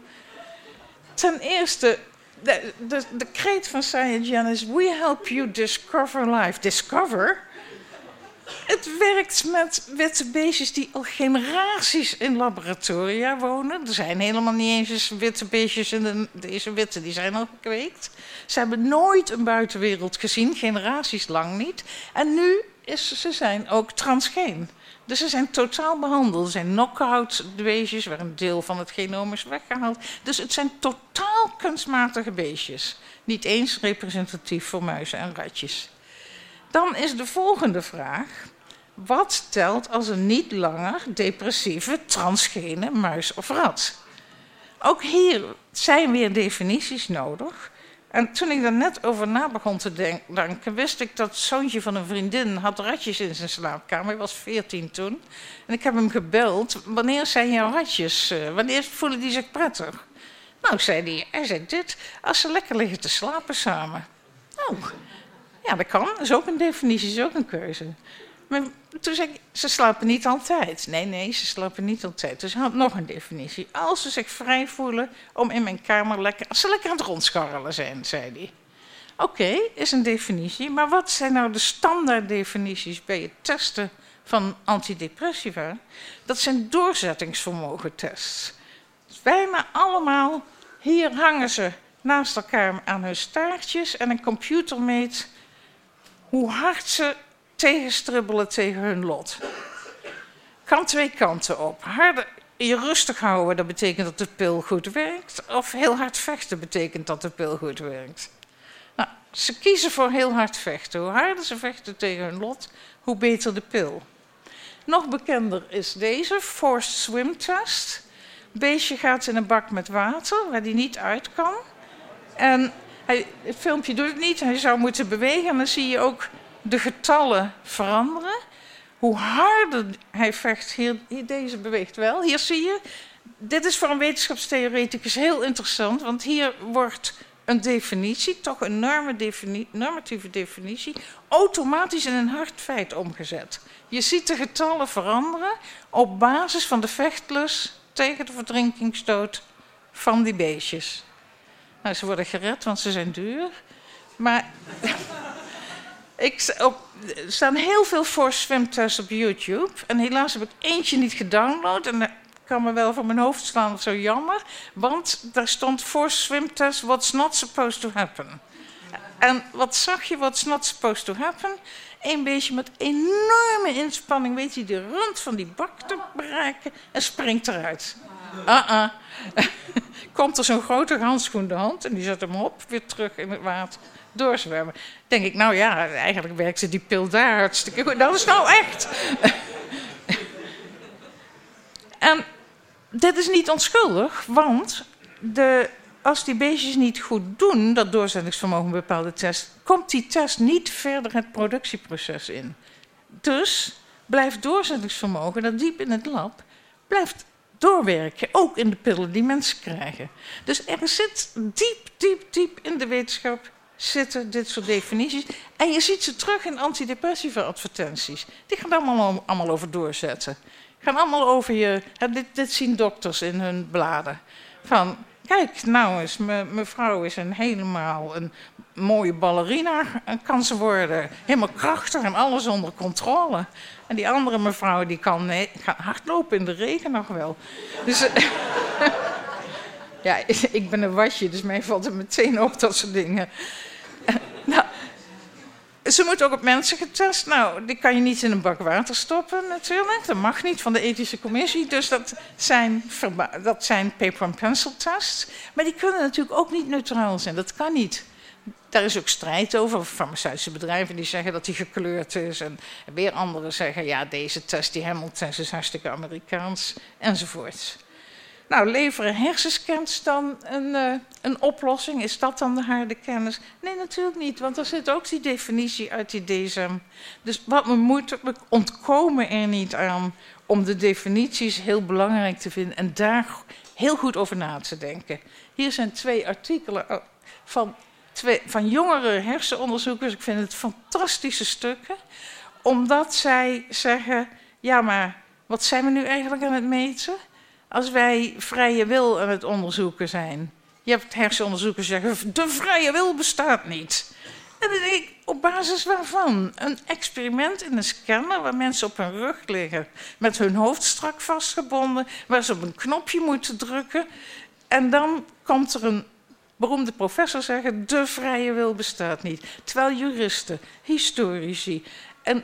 Ten eerste, de, de, de kreet van Sayajan is: We help you discover life. Discover? Het werkt met witte beestjes die al generaties in laboratoria wonen. Er zijn helemaal niet eens witte beestjes in de, deze witte, die zijn al gekweekt. Ze hebben nooit een buitenwereld gezien, generaties lang niet. En nu is, ze zijn ook transgeen. Dus ze zijn totaal behandeld. Er zijn knock-out beestjes waar een deel van het genoom is weggehaald. Dus het zijn totaal kunstmatige beestjes. Niet eens representatief voor muizen en ratjes. Dan is de volgende vraag. Wat telt als een niet langer depressieve transgene muis of rat? Ook hier zijn weer definities nodig. En toen ik daar net over na begon te denken, wist ik dat zoontje van een vriendin had ratjes in zijn slaapkamer. Hij was veertien toen. En ik heb hem gebeld. Wanneer zijn jouw ratjes? Uh, wanneer voelen die zich prettig? Nou, zei hij, hij zei dit, als ze lekker liggen te slapen samen. Nou, ja, dat kan. Dat is ook een definitie, is ook een keuze. Toen zei ik, ze slapen niet altijd. Nee, nee, ze slapen niet altijd. Dus had nog een definitie. Als ze zich vrij voelen om in mijn kamer lekker... Als ze lekker aan het rondscharrelen zijn, zei hij. Oké, is een definitie. Maar wat zijn nou de standaarddefinities bij het testen van antidepressiva? Dat zijn doorzettingsvermogentests. Bijna allemaal, hier hangen ze naast elkaar aan hun staartjes... en een computer meet hoe hard ze tegenstribbelen tegen hun lot. Kan twee kanten op. Harder, je rustig houden, dat betekent dat de pil goed werkt. Of heel hard vechten betekent dat de pil goed werkt. Nou, ze kiezen voor heel hard vechten. Hoe harder ze vechten tegen hun lot, hoe beter de pil. Nog bekender is deze forced swim test. beestje gaat in een bak met water waar die niet uit kan. En hij, het filmpje doet het niet. Hij zou moeten bewegen en dan zie je ook de getallen veranderen, hoe harder hij vecht, hier, deze beweegt wel. Hier zie je, dit is voor een wetenschapstheoreticus heel interessant, want hier wordt een definitie, toch een normatieve definitie, automatisch in een hard feit omgezet. Je ziet de getallen veranderen op basis van de vechtlus tegen de verdrinkingsdood van die beestjes. Nou, ze worden gered, want ze zijn duur. Maar ik, er staan heel veel force swimtests op YouTube. En helaas heb ik eentje niet gedownload. En dat kan me wel van mijn hoofd slaan, zo jammer. Want daar stond force swimtest what's not supposed to happen. En wat zag je, what's not supposed to happen? Een beestje met enorme inspanning weet hij de rand van die bak te bereiken en springt eruit. Uh-uh. Komt er zo'n grote handschoen de hand en die zet hem op, weer terug in het water, doorzwemmen. Denk ik, nou ja, eigenlijk werkte die pil daar hartstikke goed. Dat is nou echt. en dit is niet onschuldig, want de, als die beestjes niet goed doen, dat doorzettingsvermogen bepaalde test, komt die test niet verder het productieproces in. Dus blijft doorzettingsvermogen, dat diep in het lab, blijft doorwerken, ook in de pillen die mensen krijgen. Dus er zit diep, diep, diep in de wetenschap zitten dit soort definities. En je ziet ze terug in antidepressiva advertenties. Die gaan allemaal, allemaal over doorzetten. Gaan allemaal over je. Dit, dit zien dokters in hun bladen. Van kijk, nou eens, mevrouw is een helemaal een mooie ballerina, kan ze worden. Helemaal krachtig en alles onder controle. En die andere mevrouw die kan, hardlopen in de regen nog wel. Dus, ja, ik ben een wasje, dus mij valt er meteen op dat soort dingen. nou, ze moet ook op mensen getest. Nou, die kan je niet in een bak water stoppen natuurlijk. Dat mag niet van de ethische commissie. Dus dat zijn, dat zijn paper and pencil tests. Maar die kunnen natuurlijk ook niet neutraal zijn. Dat kan niet. Daar is ook strijd over. Farmaceutische bedrijven die zeggen dat die gekleurd is. En weer anderen zeggen, ja, deze test, die Hamilton is hartstikke Amerikaans. Enzovoort. Nou, leveren hersenscans dan een, uh, een oplossing? Is dat dan de harde kennis? Nee, natuurlijk niet, want er zit ook die definitie uit die DSM. Dus wat we moeten, we ontkomen er niet aan om de definities heel belangrijk te vinden en daar heel goed over na te denken. Hier zijn twee artikelen eh, van, twee, van jongere hersenonderzoekers. Ik vind het fantastische stukken, omdat zij zeggen: ja, maar wat zijn we nu eigenlijk aan het meten? Als wij vrije wil aan het onderzoeken zijn. Je hebt hersenonderzoekers zeggen, de vrije wil bestaat niet. En dan ik, op basis waarvan? Een experiment in een scanner waar mensen op hun rug liggen... met hun hoofd strak vastgebonden, waar ze op een knopje moeten drukken... en dan komt er een beroemde professor zeggen... de vrije wil bestaat niet. Terwijl juristen, historici en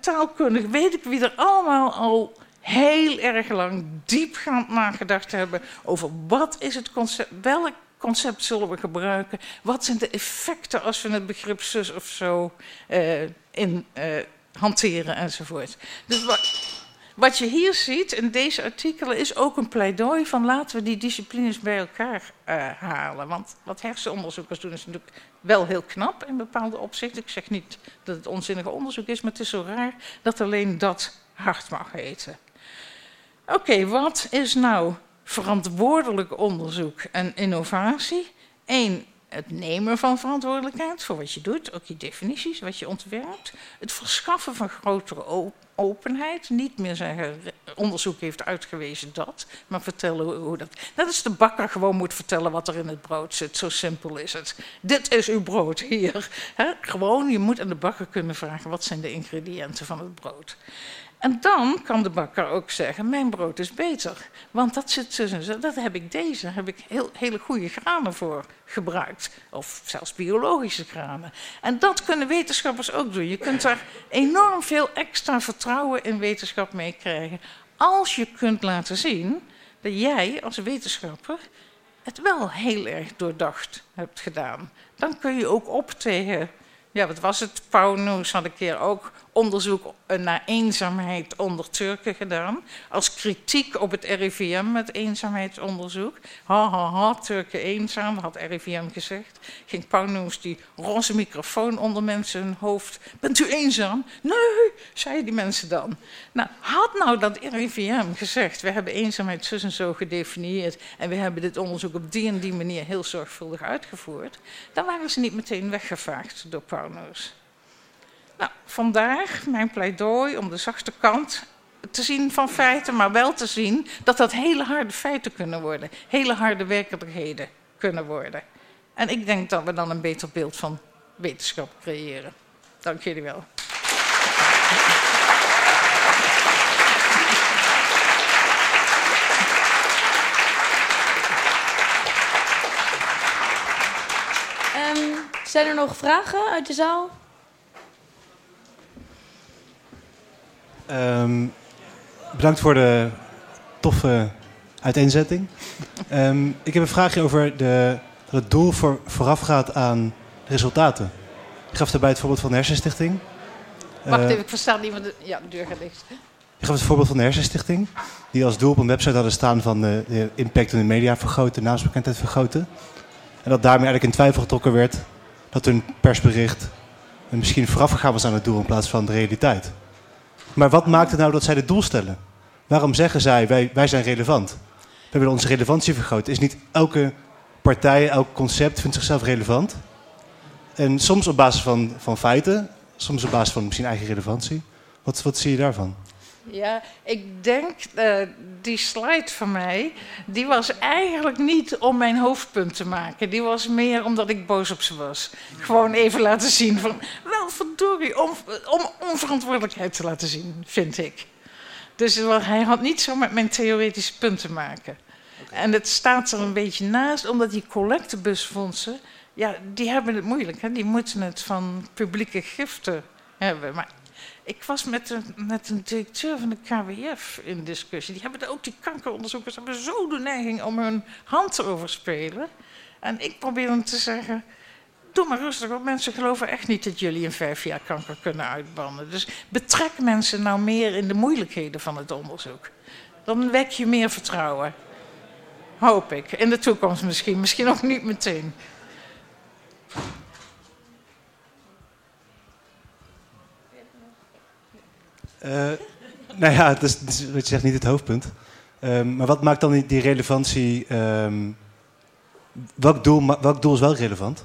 taalkundig... weet ik wie er allemaal al heel erg lang diepgaand nagedacht hebben over wat is het concept, welk concept zullen we gebruiken, wat zijn de effecten als we het begrip zus of zo uh, in, uh, hanteren enzovoort. Dus wat, wat je hier ziet in deze artikelen is ook een pleidooi van laten we die disciplines bij elkaar uh, halen. Want wat hersenonderzoekers doen is natuurlijk wel heel knap in bepaalde opzichten. Ik zeg niet dat het onzinnige onderzoek is, maar het is zo raar dat alleen dat hard mag heten. Oké, wat is nou verantwoordelijk onderzoek en innovatie? Eén, het nemen van verantwoordelijkheid voor wat je doet, ook je definities, wat je ontwerpt. Het verschaffen van grotere openheid. Niet meer zeggen, onderzoek heeft uitgewezen dat, maar vertellen hoe dat... Dat is de bakker gewoon moet vertellen wat er in het brood zit. Zo simpel is het. Dit is uw brood hier. gewoon, je moet aan de bakker kunnen vragen, wat zijn de ingrediënten van het brood? En dan kan de bakker ook zeggen, mijn brood is beter. Want dat, zit, dat heb ik deze, daar heb ik heel, hele goede granen voor gebruikt. Of zelfs biologische granen. En dat kunnen wetenschappers ook doen. Je kunt daar enorm veel extra vertrouwen in wetenschap mee krijgen. Als je kunt laten zien dat jij als wetenschapper het wel heel erg doordacht hebt gedaan. Dan kun je ook op tegen, ja wat was het, Pauw had een keer ook onderzoek naar eenzaamheid onder Turken gedaan. Als kritiek op het RIVM met eenzaamheidsonderzoek. Ha, ha, ha, Turken eenzaam, had RIVM gezegd. Ging Pauwnoes die roze microfoon onder mensen hun hoofd. Bent u eenzaam? Nee, zeiden die mensen dan. Nou, had nou dat RIVM gezegd, we hebben eenzaamheid zo en zo gedefinieerd en we hebben dit onderzoek op die en die manier heel zorgvuldig uitgevoerd, dan waren ze niet meteen weggevaagd door Pauwnoes. Nou, vandaar mijn pleidooi om de zachte kant te zien van feiten, maar wel te zien dat dat hele harde feiten kunnen worden, hele harde werkelijkheden kunnen worden. En ik denk dat we dan een beter beeld van wetenschap creëren. Dank jullie wel. Um, zijn er nog vragen uit de zaal? Um, bedankt voor de toffe uiteenzetting. Um, ik heb een vraagje over de, dat het doel voor, voorafgaat aan de resultaten. Ik gaf daarbij het voorbeeld van de Hersenstichting. Wacht uh, even, ik versta niet, want de, ja, de deur gaat dicht. Ik gaf het voorbeeld van de Hersenstichting, die als doel op een website hadden staan van de, de impact in de media vergroten, naamsbekendheid vergroten. En dat daarmee eigenlijk in twijfel getrokken werd dat hun persbericht misschien voorafgegaan was aan het doel in plaats van de realiteit. Maar wat maakt het nou dat zij dit doel stellen? Waarom zeggen zij, wij, wij zijn relevant? We willen onze relevantie vergroten. Is niet elke partij, elk concept vindt zichzelf relevant? En soms op basis van, van feiten, soms op basis van misschien eigen relevantie. Wat, wat zie je daarvan? Ja, ik denk, uh, die slide van mij, die was eigenlijk niet om mijn hoofdpunt te maken. Die was meer omdat ik boos op ze was. Gewoon even laten zien van, wel verdorie, om, om onverantwoordelijkheid te laten zien, vind ik. Dus hij had niet zo met mijn theoretische punt te maken. Okay. En het staat er een beetje naast, omdat die collectebusfondsen, ja, die hebben het moeilijk. Hè? Die moeten het van publieke giften hebben. Maar ik was met een, met een directeur van de KWF in discussie. Die hebben ook die kankeronderzoekers hebben zo de neiging om hun hand te overspelen. En ik probeer hem te zeggen. Doe maar rustig, want mensen geloven echt niet dat jullie in vijf jaar kanker kunnen uitbannen. Dus betrek mensen nou meer in de moeilijkheden van het onderzoek. Dan wek je meer vertrouwen. Hoop ik. In de toekomst misschien, misschien ook niet meteen. Nou ja, dat is, is, je zegt niet het hoofdpunt. Um, maar wat maakt dan die, relevantie... Um, welk, doel, welk doel is wel relevant?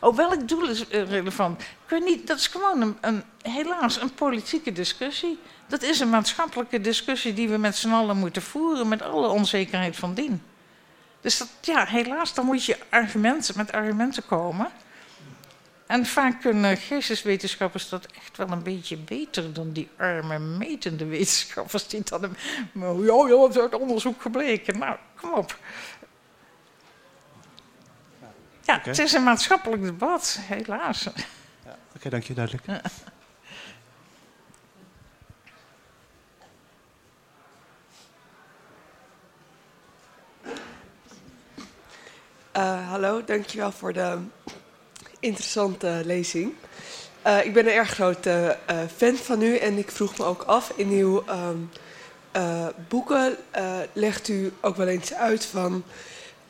Oh, welk doel is uh, relevant? Ik weet niet, dat is gewoon een, een, helaas een politieke discussie. Dat is een maatschappelijke discussie die we met z'n allen moeten voeren... met alle onzekerheid van dien. Dus dat, ja, helaas, dan moet je argumenten, met argumenten komen... En vaak kunnen geesteswetenschappers dat echt wel een beetje beter dan die arme metende wetenschappers die dan een, ja, ja, dat is uit onderzoek gebleken. Nou, kom op. Ja, okay. het is een maatschappelijk debat, helaas. Ja, Oké, okay, dank je, duidelijk. Uh, hallo, dankjewel voor de interessante lezing. Uh, ik ben een erg grote uh, fan van u en ik vroeg me ook af, in uw um, uh, boeken legt u ook wel eens uit van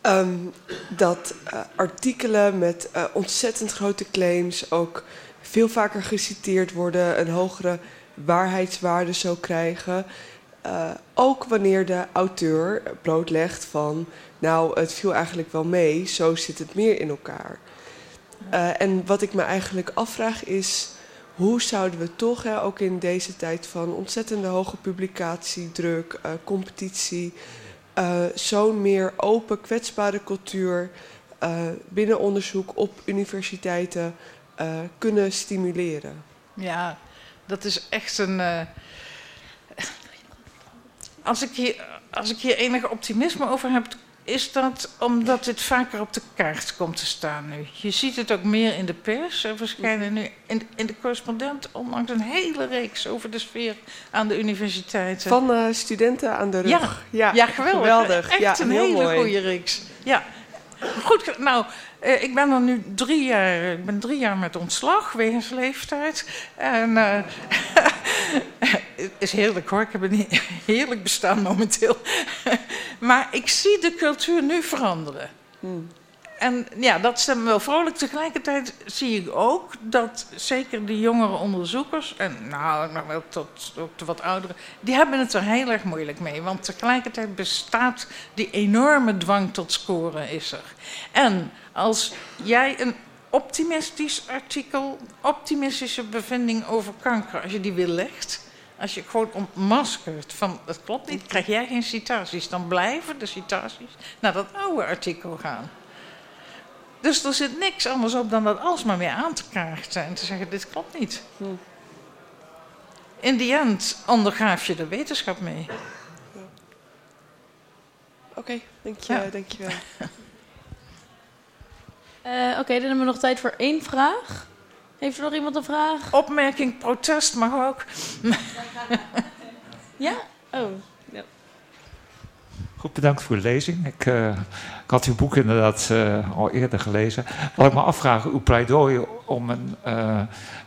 um, dat artikelen met ontzettend grote claims ook veel vaker geciteerd worden, een hogere waarheidswaarde zou krijgen. ook wanneer de auteur blootlegt van, nou het viel eigenlijk wel mee, zo zit het meer in elkaar. Uh, en wat ik me eigenlijk afvraag is, hoe zouden we toch, hè, ook in deze tijd van ontzettende hoge publicatiedruk, uh, competitie, uh, zo'n meer open, kwetsbare cultuur binnen onderzoek op universiteiten kunnen stimuleren? Ja, dat is echt een. als, ik hier, als ik hier enig optimisme over heb, is dat omdat dit vaker op de kaart komt te staan nu. Je ziet het ook meer in de pers. Er verschijnen nu in, in de correspondent onlangs een hele reeks over de sfeer aan de universiteiten. Van uh, studenten aan de rug. Ja, ja, ja geweldig. geweldig. Echt ja, een hele goede reeks. Ja. Goed, nou, eh, ik ben er nu drie jaar, ik ben drie jaar met ontslag wegens leeftijd. En uh, het is heerlijk hoor, ik heb een heerlijk bestaan momenteel. maar ik zie de cultuur nu veranderen. Hmm. En ja, dat stemt me wel vrolijk. Tegelijkertijd zie ik ook dat zeker de jongere onderzoekers, en nou, nog wel tot ook de wat ouderen, die hebben het er heel erg moeilijk mee. Want tegelijkertijd bestaat die enorme dwang tot scoren is er. En als jij een optimistisch artikel, optimistische bevinding over kanker, als je die wil legt, als je gewoon ontmaskert van het klopt niet, krijg jij geen citaties. Dan blijven de citaties naar dat oude artikel gaan. Dus er zit niks anders op dan dat alsmaar weer aan te kaarten en te zeggen: dit klopt niet. In die end ondergaaf je de wetenschap mee. Oké, okay, dank je, ja. dankjewel. uh, Oké, dan hebben we nog tijd voor één vraag. Heeft er nog iemand een vraag? Opmerking, protest mag ook. ja? Oh. Bedankt voor de lezing. Ik, uh, ik had uw boek inderdaad uh, al eerder gelezen. Wat ik me afvraag, uw pleidooi om een uh,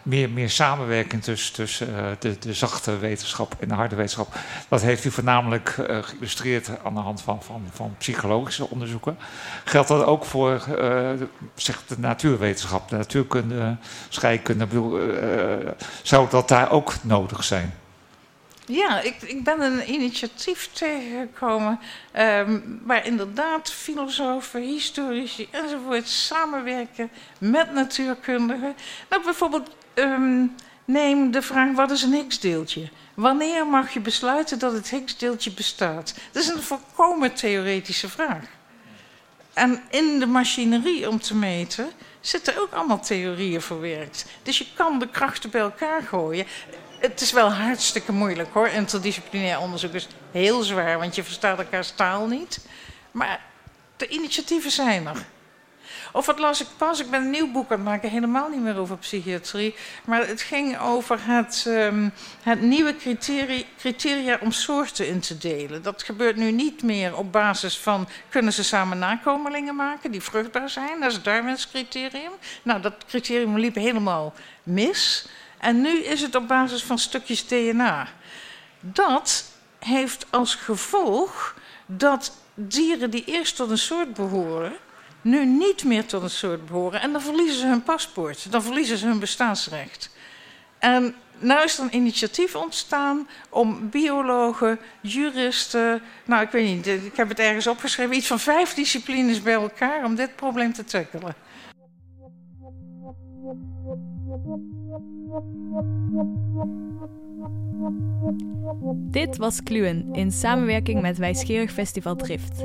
meer, meer samenwerking tussen, tussen de, de zachte wetenschap en de harde wetenschap. Dat heeft u voornamelijk geïllustreerd aan de hand van, van, van psychologische onderzoeken. Geldt dat ook voor zeg de natuurwetenschap, de natuurkunde, scheikunde? Zou dat daar ook nodig zijn? Ja, ik, ik ben een initiatief tegengekomen um, waar inderdaad filosofen, historici enzovoort samenwerken met natuurkundigen. Nou, bijvoorbeeld um, neem de vraag wat is een Higgsdeeltje? Wanneer mag je besluiten dat het Higgsdeeltje bestaat? Dat is een volkomen theoretische vraag. En in de machinerie om te meten zitten ook allemaal theorieën verwerkt. Dus je kan de krachten bij elkaar gooien het is wel hartstikke moeilijk hoor. Interdisciplinair onderzoek is heel zwaar, want je verstaat elkaars taal niet. Maar de initiatieven zijn er. Of wat las ik pas? Ik ben een nieuw boek aan het maken, helemaal niet meer over psychiatrie. Maar het ging over het, um, het nieuwe criteria, criteria om soorten in te delen. Dat gebeurt nu niet meer op basis van kunnen ze samen nakomelingen maken die vruchtbaar zijn. Dat is het Darwins criterium. Nou, dat criterium liep helemaal mis. En nu is het op basis van stukjes DNA. Dat heeft als gevolg dat dieren die eerst tot een soort behoren, nu niet meer tot een soort behoren. En dan verliezen ze hun paspoort, dan verliezen ze hun bestaansrecht. En nu is er een initiatief ontstaan om biologen, juristen, nou ik weet niet, ik heb het ergens opgeschreven, iets van vijf disciplines bij elkaar om dit probleem te tackelen. Dit was Kluwen in samenwerking met Wijsgerig Festival Drift.